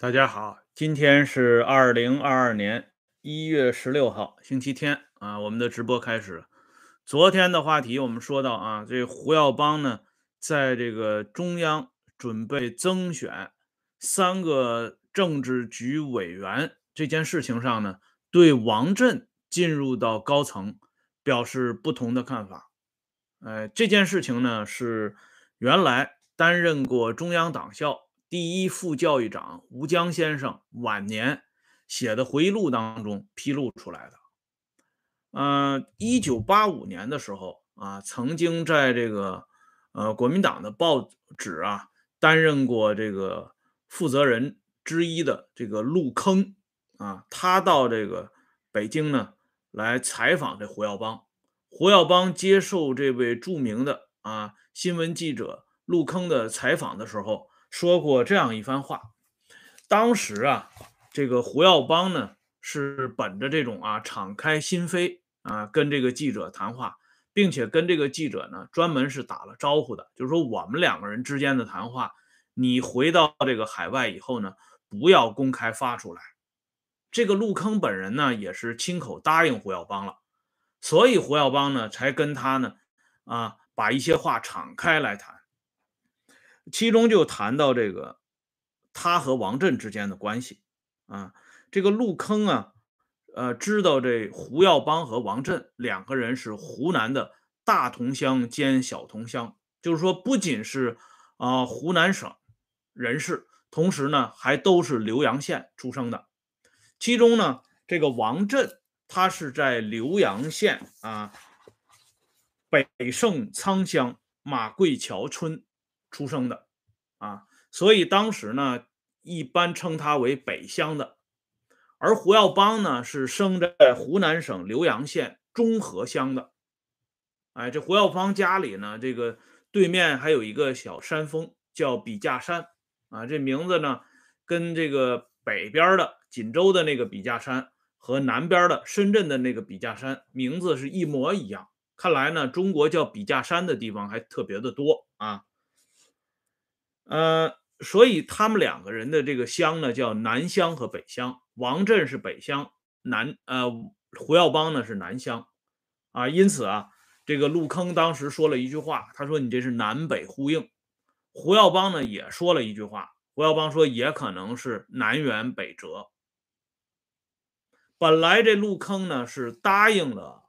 大家好，今天是二零二二年一月十六号，星期天啊。我们的直播开始。昨天的话题我们说到啊，这胡耀邦呢，在这个中央准备增选三个政治局委员这件事情上呢，对王震进入到高层表示不同的看法。呃，这件事情呢，是原来担任过中央党校。第一副教育长吴江先生晚年写的回忆录当中披露出来的。嗯，一九八五年的时候啊，曾经在这个呃国民党的报纸啊担任过这个负责人之一的这个陆坑啊，他到这个北京呢来采访这胡耀邦。胡耀邦接受这位著名的啊新闻记者陆坑的采访的时候。说过这样一番话，当时啊，这个胡耀邦呢是本着这种啊敞开心扉啊跟这个记者谈话，并且跟这个记者呢专门是打了招呼的，就是说我们两个人之间的谈话，你回到这个海外以后呢，不要公开发出来。这个陆坑本人呢也是亲口答应胡耀邦了，所以胡耀邦呢才跟他呢啊把一些话敞开来谈。其中就谈到这个他和王震之间的关系啊，这个陆坑啊，呃，知道这胡耀邦和王震两个人是湖南的大同乡兼小同乡，就是说不仅是啊湖南省人士，同时呢还都是浏阳县出生的。其中呢，这个王震他是在浏阳县啊北胜仓乡马贵桥村。出生的啊，所以当时呢，一般称他为北乡的。而胡耀邦呢，是生在湖南省浏阳县中和乡的。哎，这胡耀邦家里呢，这个对面还有一个小山峰，叫笔架山啊。这名字呢，跟这个北边的锦州的那个笔架山和南边的深圳的那个笔架山名字是一模一样。看来呢，中国叫笔架山的地方还特别的多啊。呃，所以他们两个人的这个乡呢，叫南乡和北乡。王振是北乡，南呃胡耀邦呢是南乡，啊，因此啊，这个陆坑当时说了一句话，他说你这是南北呼应。胡耀邦呢也说了一句话，胡耀邦说也可能是南辕北辙。本来这陆坑呢是答应了，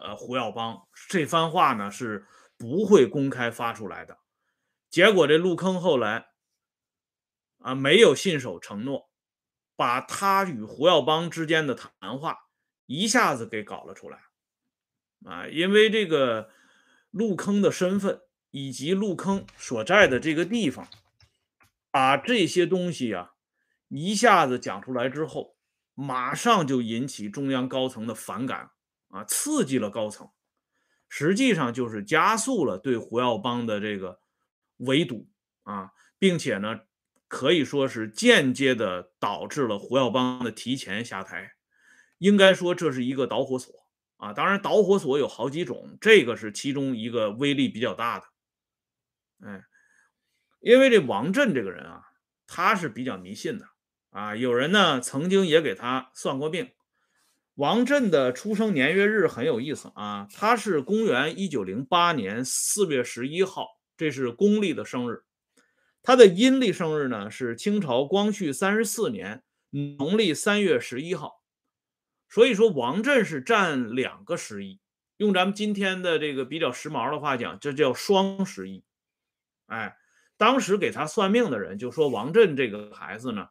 呃胡耀邦这番话呢是不会公开发出来的。结果这陆坑后来啊没有信守承诺，把他与胡耀邦之间的谈话一下子给搞了出来啊！因为这个陆坑的身份以及陆坑所在的这个地方，把这些东西啊一下子讲出来之后，马上就引起中央高层的反感啊，刺激了高层，实际上就是加速了对胡耀邦的这个。围堵啊，并且呢，可以说是间接的导致了胡耀邦的提前下台。应该说这是一个导火索啊。当然，导火索有好几种，这个是其中一个威力比较大的。哎，因为这王震这个人啊，他是比较迷信的啊。有人呢曾经也给他算过命。王震的出生年月日很有意思啊，他是公元一九零八年四月十一号。这是公历的生日，他的阴历生日呢是清朝光绪三十四年农历三月十一号，所以说王震是占两个十一，用咱们今天的这个比较时髦的话讲，这叫双十一。哎，当时给他算命的人就说王震这个孩子呢，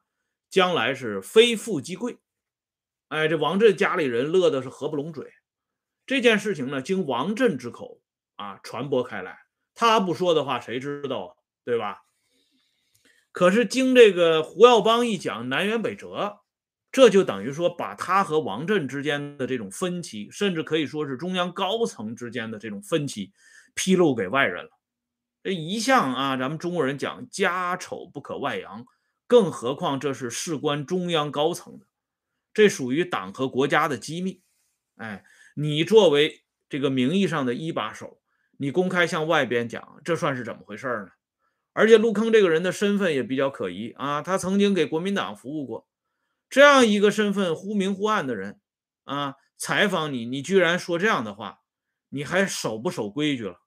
将来是非富即贵。哎，这王震家里人乐的是合不拢嘴。这件事情呢，经王震之口啊传播开来。他不说的话，谁知道，对吧？可是经这个胡耀邦一讲南辕北辙，这就等于说把他和王震之间的这种分歧，甚至可以说是中央高层之间的这种分歧，披露给外人了。这一向啊，咱们中国人讲家丑不可外扬，更何况这是事关中央高层的，这属于党和国家的机密。哎，你作为这个名义上的一把手。你公开向外边讲，这算是怎么回事呢？而且陆坑这个人的身份也比较可疑啊，他曾经给国民党服务过，这样一个身份忽明忽暗的人啊，采访你，你居然说这样的话，你还守不守规矩了？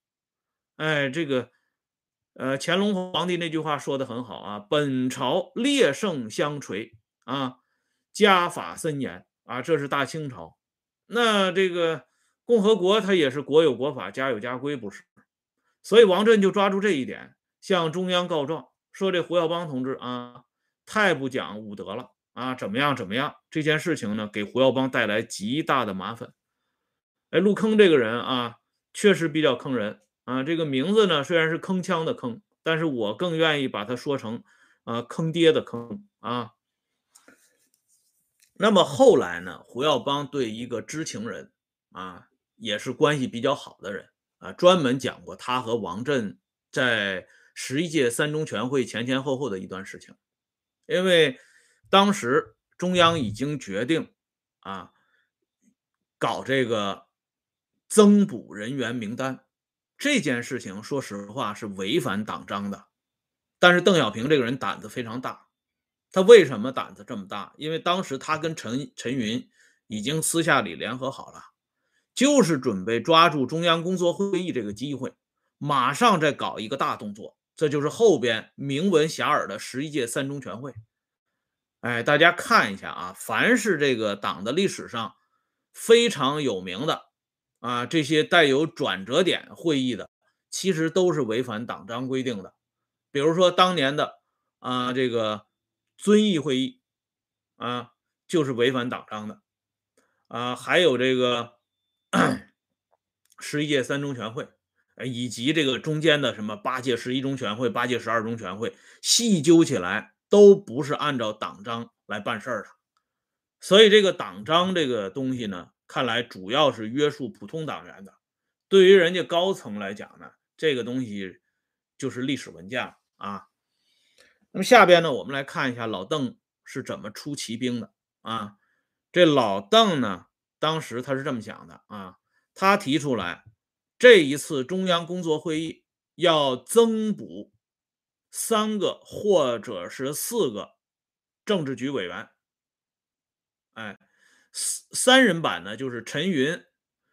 哎，这个，呃，乾隆皇帝那句话说的很好啊，本朝烈圣相垂啊，家法森严啊，这是大清朝，那这个共和国它也是国有国法，家有家规，不是？所以王震就抓住这一点。向中央告状说：“这胡耀邦同志啊，太不讲武德了啊！怎么样？怎么样？这件事情呢，给胡耀邦带来极大的麻烦。哎，陆坑这个人啊，确实比较坑人啊。这个名字呢，虽然是铿锵的铿，但是我更愿意把它说成啊，坑爹的坑啊。那么后来呢，胡耀邦对一个知情人啊，也是关系比较好的人啊，专门讲过他和王震在。十一届三中全会前前后后的一段事情，因为当时中央已经决定啊，搞这个增补人员名单这件事情，说实话是违反党章的。但是邓小平这个人胆子非常大，他为什么胆子这么大？因为当时他跟陈陈云已经私下里联合好了，就是准备抓住中央工作会议这个机会，马上再搞一个大动作。这就是后边名闻遐迩的十一届三中全会。哎，大家看一下啊，凡是这个党的历史上非常有名的啊，这些带有转折点会议的，其实都是违反党章规定的。比如说当年的啊这个遵义会议啊，就是违反党章的啊，还有这个 十一届三中全会。以及这个中间的什么八届十一中全会、八届十二中全会，细究起来都不是按照党章来办事儿的。所以这个党章这个东西呢，看来主要是约束普通党员的。对于人家高层来讲呢，这个东西就是历史文件了啊。那么下边呢，我们来看一下老邓是怎么出奇兵的啊。这老邓呢，当时他是这么想的啊，他提出来。这一次中央工作会议要增补三个或者是四个政治局委员，哎，三三人版呢就是陈云、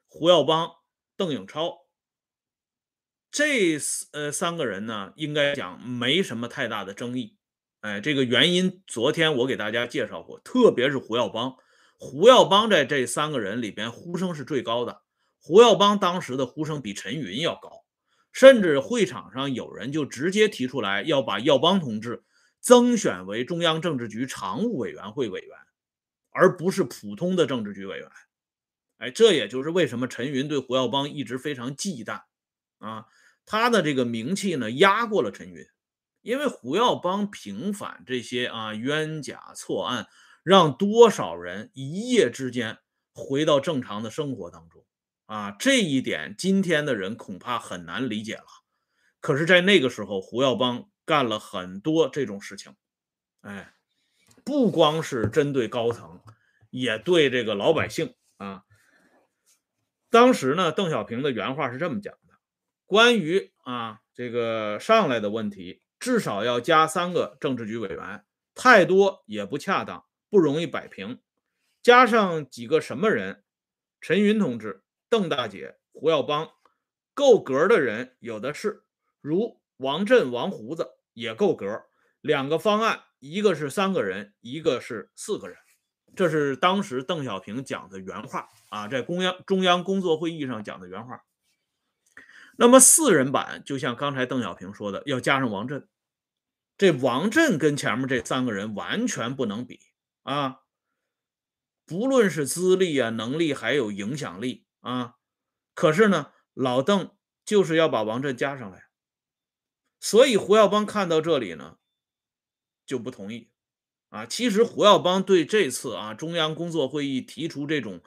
胡耀邦、邓颖超，这呃三个人呢应该讲没什么太大的争议，哎，这个原因昨天我给大家介绍过，特别是胡耀邦，胡耀邦在这三个人里边呼声是最高的。胡耀邦当时的呼声比陈云要高，甚至会场上有人就直接提出来要把耀邦同志增选为中央政治局常务委员会委员，而不是普通的政治局委员。哎，这也就是为什么陈云对胡耀邦一直非常忌惮啊，他的这个名气呢压过了陈云，因为胡耀邦平反这些啊冤假错案，让多少人一夜之间回到正常的生活当中。啊，这一点今天的人恐怕很难理解了。可是，在那个时候，胡耀邦干了很多这种事情，哎，不光是针对高层，也对这个老百姓啊。当时呢，邓小平的原话是这么讲的：关于啊这个上来的问题，至少要加三个政治局委员，太多也不恰当，不容易摆平。加上几个什么人，陈云同志。邓大姐、胡耀邦够格的人有的是，如王震、王胡子也够格。两个方案，一个是三个人，一个是四个人。这是当时邓小平讲的原话啊，在中央中央工作会议上讲的原话。那么四人版，就像刚才邓小平说的，要加上王震。这王震跟前面这三个人完全不能比啊，不论是资历啊、能力，还有影响力。啊，可是呢，老邓就是要把王震加上来，所以胡耀邦看到这里呢，就不同意。啊，其实胡耀邦对这次啊中央工作会议提出这种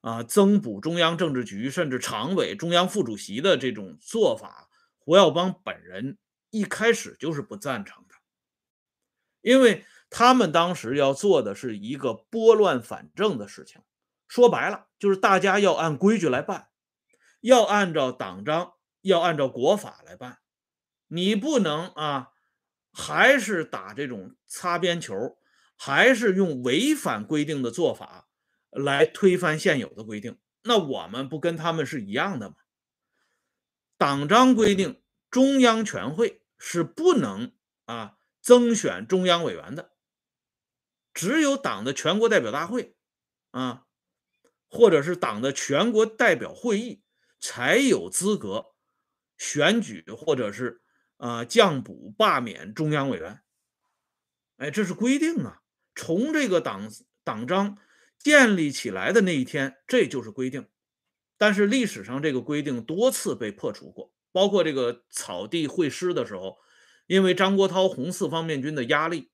啊增补中央政治局甚至常委、中央副主席的这种做法，胡耀邦本人一开始就是不赞成的，因为他们当时要做的是一个拨乱反正的事情。说白了，就是大家要按规矩来办，要按照党章，要按照国法来办。你不能啊，还是打这种擦边球，还是用违反规定的做法来推翻现有的规定。那我们不跟他们是一样的吗？党章规定，中央全会是不能啊增选中央委员的，只有党的全国代表大会啊，或者是党的全国代表会议才有资格选举或者是啊降补罢免中央委员。哎，这是规定啊，从这个党党章。建立起来的那一天，这就是规定。但是历史上这个规定多次被破除过，包括这个草地会师的时候，因为张国焘红四方面军的压力，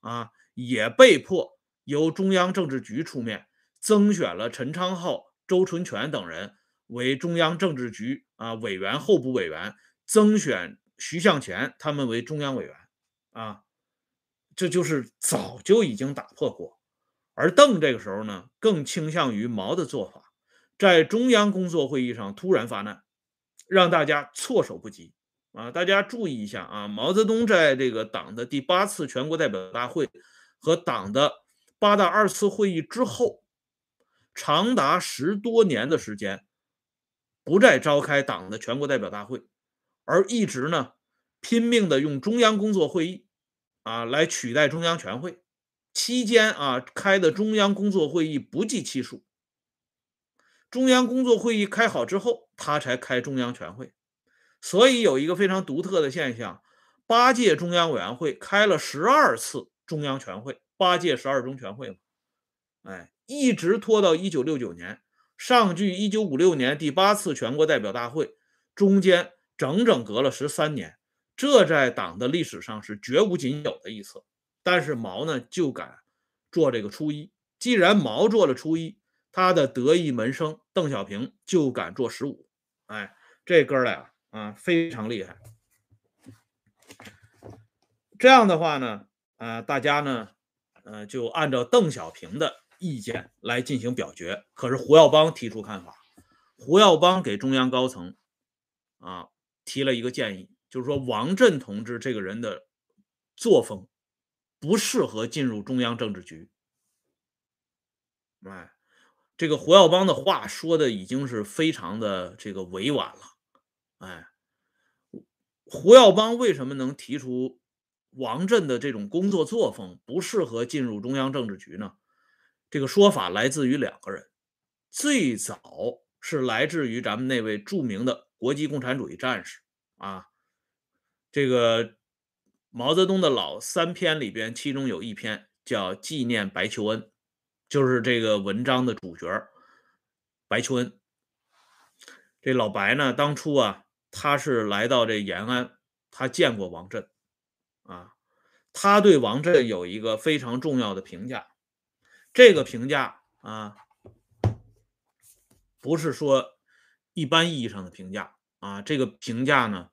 啊，也被迫由中央政治局出面增选了陈昌浩、周纯全等人为中央政治局啊委员、候补委员，增选徐向前他们为中央委员，啊，这就是早就已经打破过。而邓这个时候呢，更倾向于毛的做法，在中央工作会议上突然发难，让大家措手不及啊！大家注意一下啊，毛泽东在这个党的第八次全国代表大会和党的八大二次会议之后，长达十多年的时间，不再召开党的全国代表大会，而一直呢拼命的用中央工作会议啊来取代中央全会。期间啊，开的中央工作会议不计其数。中央工作会议开好之后，他才开中央全会。所以有一个非常独特的现象：八届中央委员会开了十二次中央全会，八届十二中全会嘛，哎，一直拖到一九六九年，上距一九五六年第八次全国代表大会，中间整整隔了十三年，这在党的历史上是绝无仅有的一次。但是毛呢就敢做这个初一，既然毛做了初一，他的得意门生邓小平就敢做十五，哎，这哥俩啊非常厉害。这样的话呢，呃，大家呢，呃，就按照邓小平的意见来进行表决。可是胡耀邦提出看法，胡耀邦给中央高层啊提了一个建议，就是说王震同志这个人的作风。不适合进入中央政治局。哎，这个胡耀邦的话说的已经是非常的这个委婉了。哎，胡耀邦为什么能提出王震的这种工作作风不适合进入中央政治局呢？这个说法来自于两个人，最早是来自于咱们那位著名的国际共产主义战士啊，这个。毛泽东的老三篇里边，其中有一篇叫《纪念白求恩》，就是这个文章的主角白求恩。这老白呢，当初啊，他是来到这延安，他见过王震啊，他对王震有一个非常重要的评价。这个评价啊，不是说一般意义上的评价啊，这个评价呢。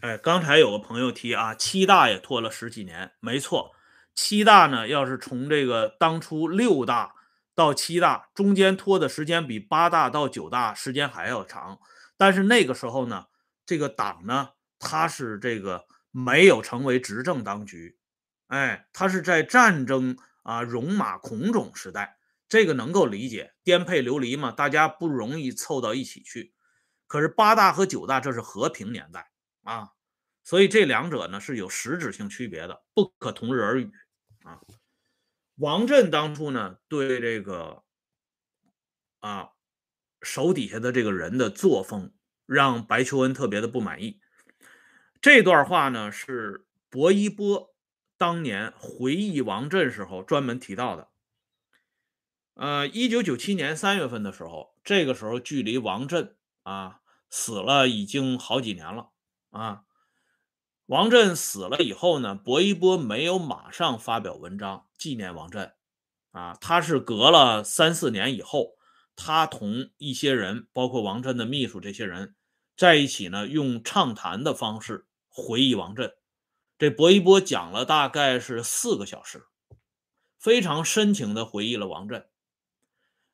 哎，刚才有个朋友提啊，七大也拖了十几年，没错。七大呢，要是从这个当初六大到七大中间拖的时间比八大到九大时间还要长，但是那个时候呢，这个党呢，他是这个没有成为执政当局，哎，他是在战争啊戎马孔种时代，这个能够理解，颠沛流离嘛，大家不容易凑到一起去。可是八大和九大这是和平年代。啊，所以这两者呢是有实质性区别的，不可同日而语啊。王震当初呢对这个啊手底下的这个人的作风，让白求恩特别的不满意。这段话呢是薄一波当年回忆王震时候专门提到的。呃，一九九七年三月份的时候，这个时候距离王震啊死了已经好几年了。啊，王震死了以后呢，薄一波没有马上发表文章纪念王震，啊，他是隔了三四年以后，他同一些人，包括王震的秘书这些人在一起呢，用畅谈的方式回忆王震。这薄一波讲了大概是四个小时，非常深情的回忆了王震，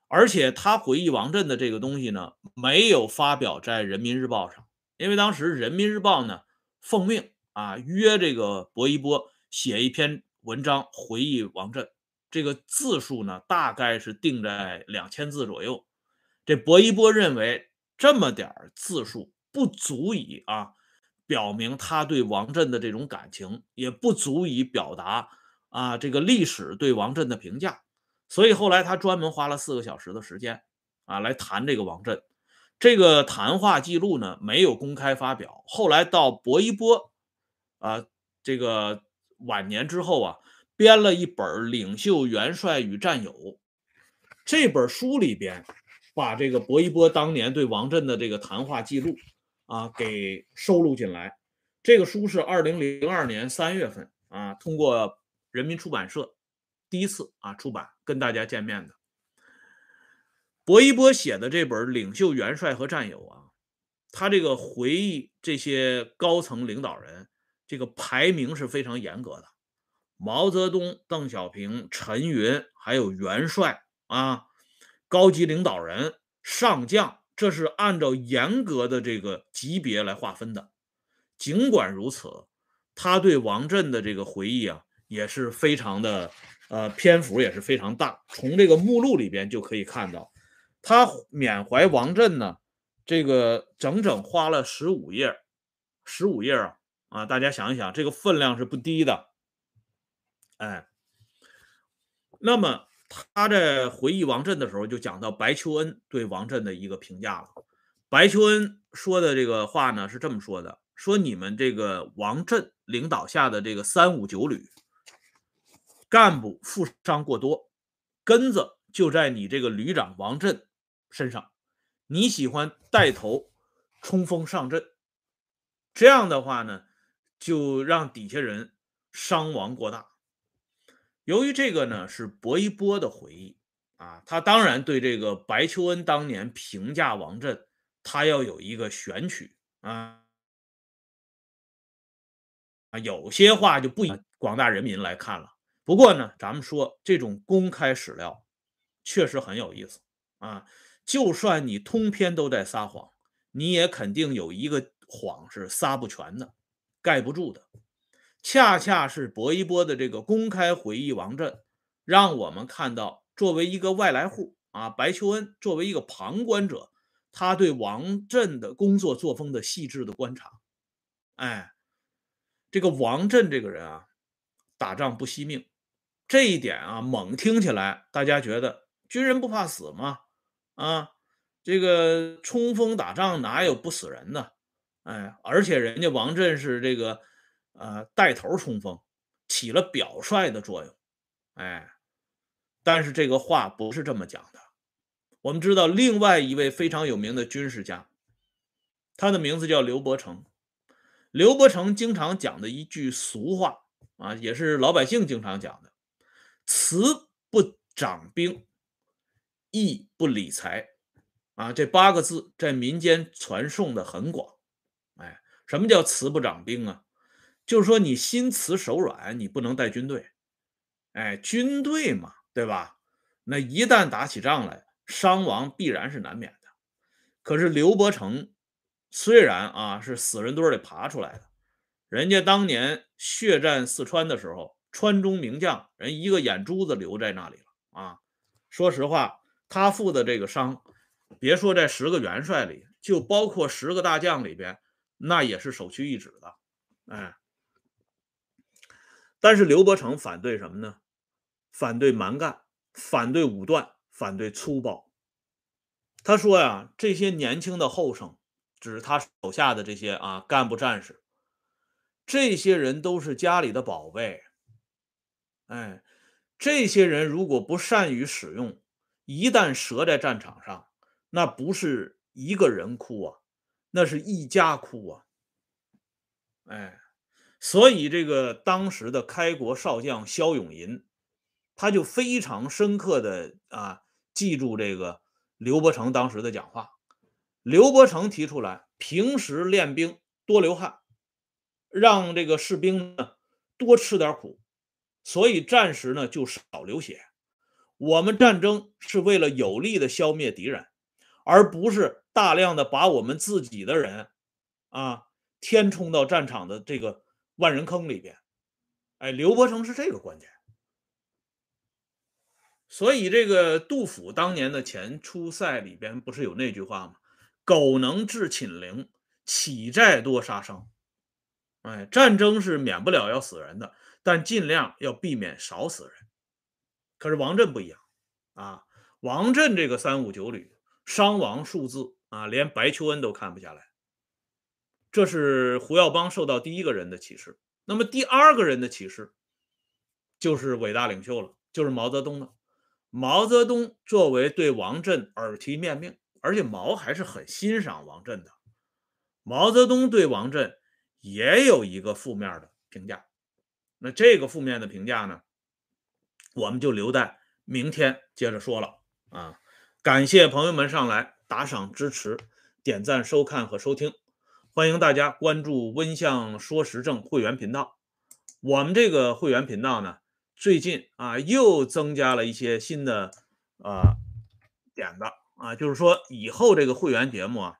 而且他回忆王震的这个东西呢，没有发表在人民日报上。因为当时《人民日报》呢奉命啊约这个薄一波写一篇文章回忆王震，这个字数呢大概是定在两千字左右。这薄一波认为这么点字数不足以啊表明他对王震的这种感情，也不足以表达啊这个历史对王震的评价，所以后来他专门花了四个小时的时间啊来谈这个王震。这个谈话记录呢没有公开发表，后来到薄一波啊这个晚年之后啊，编了一本《领袖元帅与战友》这本书里边。把这个薄一波当年对王震的这个谈话记录啊给收录进来。这个书是二零零二年三月份啊通过人民出版社第一次啊出版跟大家见面的。薄一波写的这本《领袖元帅和战友》啊，他这个回忆这些高层领导人，这个排名是非常严格的。毛泽东、邓小平、陈云还有元帅啊。高级领导人、上将，这是按照严格的这个级别来划分的。尽管如此，他对王震的这个回忆啊，也是非常的，呃，篇幅也是非常大。从这个目录里边就可以看到，他缅怀王震呢，这个整整花了十五页，十五页啊，啊，大家想一想，这个分量是不低的，哎，那么。他在回忆王震的时候，就讲到白求恩对王震的一个评价了。白求恩说的这个话呢，是这么说的：说你们这个王震领导下的这个三五九旅干部负伤过多，根子就在你这个旅长王震身上。你喜欢带头冲锋上阵，这样的话呢，就让底下人伤亡过大。由于这个呢是薄一波的回忆啊，他当然对这个白求恩当年评价王震，他要有一个选取啊啊，有些话就不以广大人民来看了。不过呢，咱们说这种公开史料确实很有意思啊，就算你通篇都在撒谎，你也肯定有一个谎是撒不全的，盖不住的。恰恰是薄一波的这个公开回忆王震，让我们看到作为一个外来户啊，白求恩作为一个旁观者，他对王震的工作作风的细致的观察。哎，这个王震这个人啊，打仗不惜命，这一点啊，猛听起来大家觉得军人不怕死吗？啊，这个冲锋打仗哪有不死人的？哎，而且人家王震是这个。呃，带头冲锋，起了表率的作用，哎，但是这个话不是这么讲的。我们知道，另外一位非常有名的军事家，他的名字叫刘伯承。刘伯承经常讲的一句俗话啊，也是老百姓经常讲的：“慈不掌兵，义不理财。”啊，这八个字在民间传颂的很广。哎，什么叫慈不掌兵啊？就是说，你心慈手软，你不能带军队。哎，军队嘛，对吧？那一旦打起仗来，伤亡必然是难免的。可是刘伯承虽然啊是死人堆里爬出来的，人家当年血战四川的时候，川中名将，人一个眼珠子留在那里了啊。说实话，他负的这个伤，别说在十个元帅里，就包括十个大将里边，那也是首屈一指的。哎。但是刘伯承反对什么呢？反对蛮干，反对武断，反对粗暴。他说呀，这些年轻的后生，指他手下的这些啊干部战士，这些人都是家里的宝贝。哎，这些人如果不善于使用，一旦折在战场上，那不是一个人哭啊，那是一家哭啊。哎。所以，这个当时的开国少将肖永银，他就非常深刻的啊记住这个刘伯承当时的讲话。刘伯承提出来，平时练兵多流汗，让这个士兵呢多吃点苦，所以战时呢就少流血。我们战争是为了有力的消灭敌人，而不是大量的把我们自己的人。啊，填充到战场的这个万人坑里边。哎，刘伯承是这个观点。所以这个杜甫当年的前出塞里边不是有那句话吗？“苟能制寝陵，乞债多杀生。”哎，战争是免不了要死人的，但尽量要避免少死人。可是王震不一样啊，王震这个三五九旅伤亡数字啊，连白求恩都看不下来。这是胡耀邦受到第一个人的启示。那么第二个人的启示，就是伟大领袖了，就是毛泽东了。毛泽东作为对王震耳提面命，而且毛还是很欣赏王震的。毛泽东对王震也有一个负面的评价。那这个负面的评价呢，我们就留待明天接着说了啊。感谢朋友们上来打赏支持、点赞、收看和收听。欢迎大家关注“温相说时政”会员频道。我们这个会员频道呢，最近啊又增加了一些新的呃点子啊，就是说以后这个会员节目啊，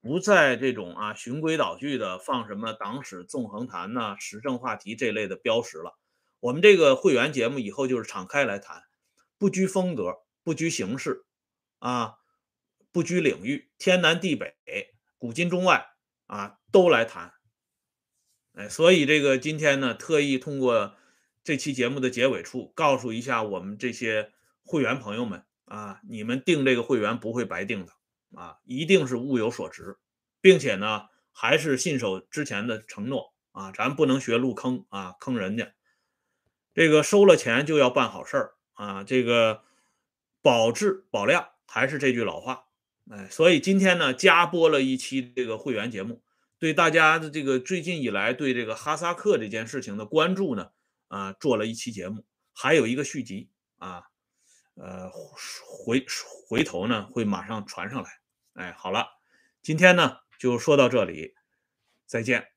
不再这种啊循规蹈矩的放什么党史纵横谈呐、时政话题这类的标识了。我们这个会员节目以后就是敞开来谈，不拘风格，不拘形式啊，不拘领域，天南地北，古今中外。啊，都来谈，哎，所以这个今天呢，特意通过这期节目的结尾处，告诉一下我们这些会员朋友们啊，你们订这个会员不会白订的啊，一定是物有所值，并且呢，还是信守之前的承诺啊，咱不能学入坑啊，坑人家。这个收了钱就要办好事儿啊，这个保质保量，还是这句老话。哎，所以今天呢，加播了一期这个会员节目，对大家的这个最近以来对这个哈萨克这件事情的关注呢，啊，做了一期节目，还有一个续集啊，呃，回回头呢会马上传上来。哎，好了，今天呢就说到这里，再见。